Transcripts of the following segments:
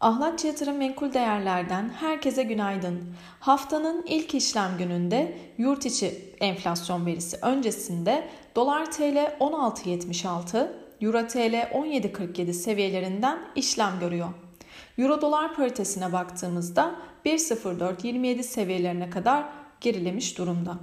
Ahlatçı Yatırım Menkul Değerler'den herkese günaydın. Haftanın ilk işlem gününde yurt içi enflasyon verisi öncesinde dolar TL 16.76, euro TL 17.47 seviyelerinden işlem görüyor. Euro dolar paritesine baktığımızda 1.0427 seviyelerine kadar gerilemiş durumda.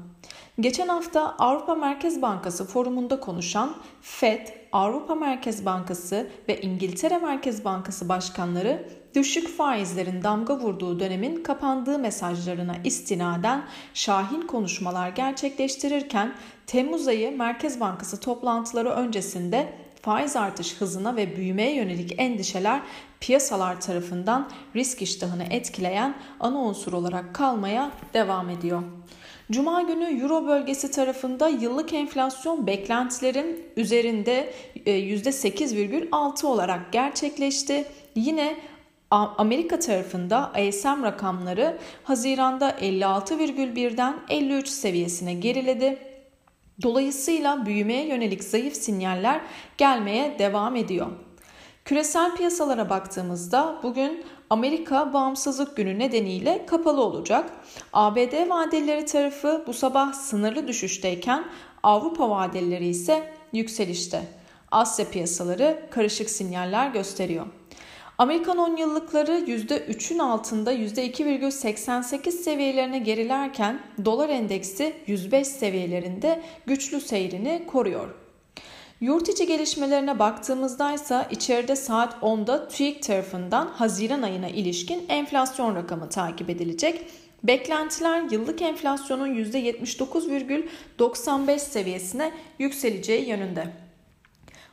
Geçen hafta Avrupa Merkez Bankası forumunda konuşan FED, Avrupa Merkez Bankası ve İngiltere Merkez Bankası başkanları düşük faizlerin damga vurduğu dönemin kapandığı mesajlarına istinaden şahin konuşmalar gerçekleştirirken Temmuz ayı Merkez Bankası toplantıları öncesinde faiz artış hızına ve büyümeye yönelik endişeler piyasalar tarafından risk iştahını etkileyen ana unsur olarak kalmaya devam ediyor. Cuma günü Euro bölgesi tarafında yıllık enflasyon beklentilerin üzerinde %8,6 e, olarak gerçekleşti. Yine Amerika tarafında ISM rakamları Haziran'da 56,1'den 53 seviyesine geriledi. Dolayısıyla büyümeye yönelik zayıf sinyaller gelmeye devam ediyor. Küresel piyasalara baktığımızda bugün Amerika bağımsızlık günü nedeniyle kapalı olacak. ABD vadeleri tarafı bu sabah sınırlı düşüşteyken Avrupa vadeleri ise yükselişte. Asya piyasaları karışık sinyaller gösteriyor. Amerikan 10 yıllıkları %3'ün altında %2,88 seviyelerine gerilerken dolar endeksi 105 seviyelerinde güçlü seyrini koruyor. Yurt içi gelişmelerine baktığımızda ise içeride saat 10'da TÜİK tarafından Haziran ayına ilişkin enflasyon rakamı takip edilecek. Beklentiler yıllık enflasyonun %79,95 seviyesine yükseleceği yönünde.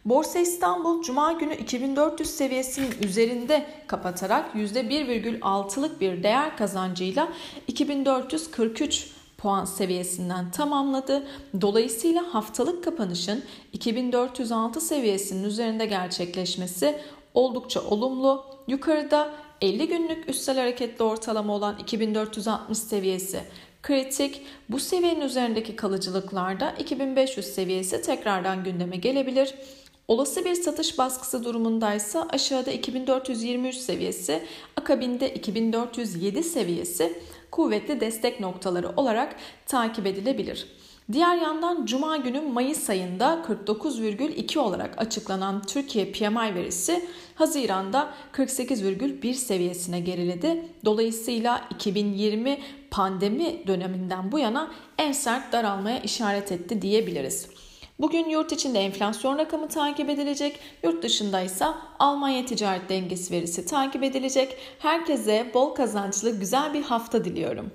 Borsa İstanbul Cuma günü 2400 seviyesinin üzerinde kapatarak %1,6'lık bir değer kazancıyla 2443 puan seviyesinden tamamladı. Dolayısıyla haftalık kapanışın 2406 seviyesinin üzerinde gerçekleşmesi oldukça olumlu. Yukarıda 50 günlük üstel hareketli ortalama olan 2460 seviyesi kritik. Bu seviyenin üzerindeki kalıcılıklarda 2500 seviyesi tekrardan gündeme gelebilir. Olası bir satış baskısı durumundaysa aşağıda 2423 seviyesi, akabinde 2407 seviyesi kuvvetli destek noktaları olarak takip edilebilir. Diğer yandan Cuma günü Mayıs ayında 49,2 olarak açıklanan Türkiye PMI verisi Haziran'da 48,1 seviyesine geriledi. Dolayısıyla 2020 pandemi döneminden bu yana en sert daralmaya işaret etti diyebiliriz. Bugün yurt içinde enflasyon rakamı takip edilecek, yurt dışında ise Almanya ticaret dengesi verisi takip edilecek. Herkese bol kazançlı güzel bir hafta diliyorum.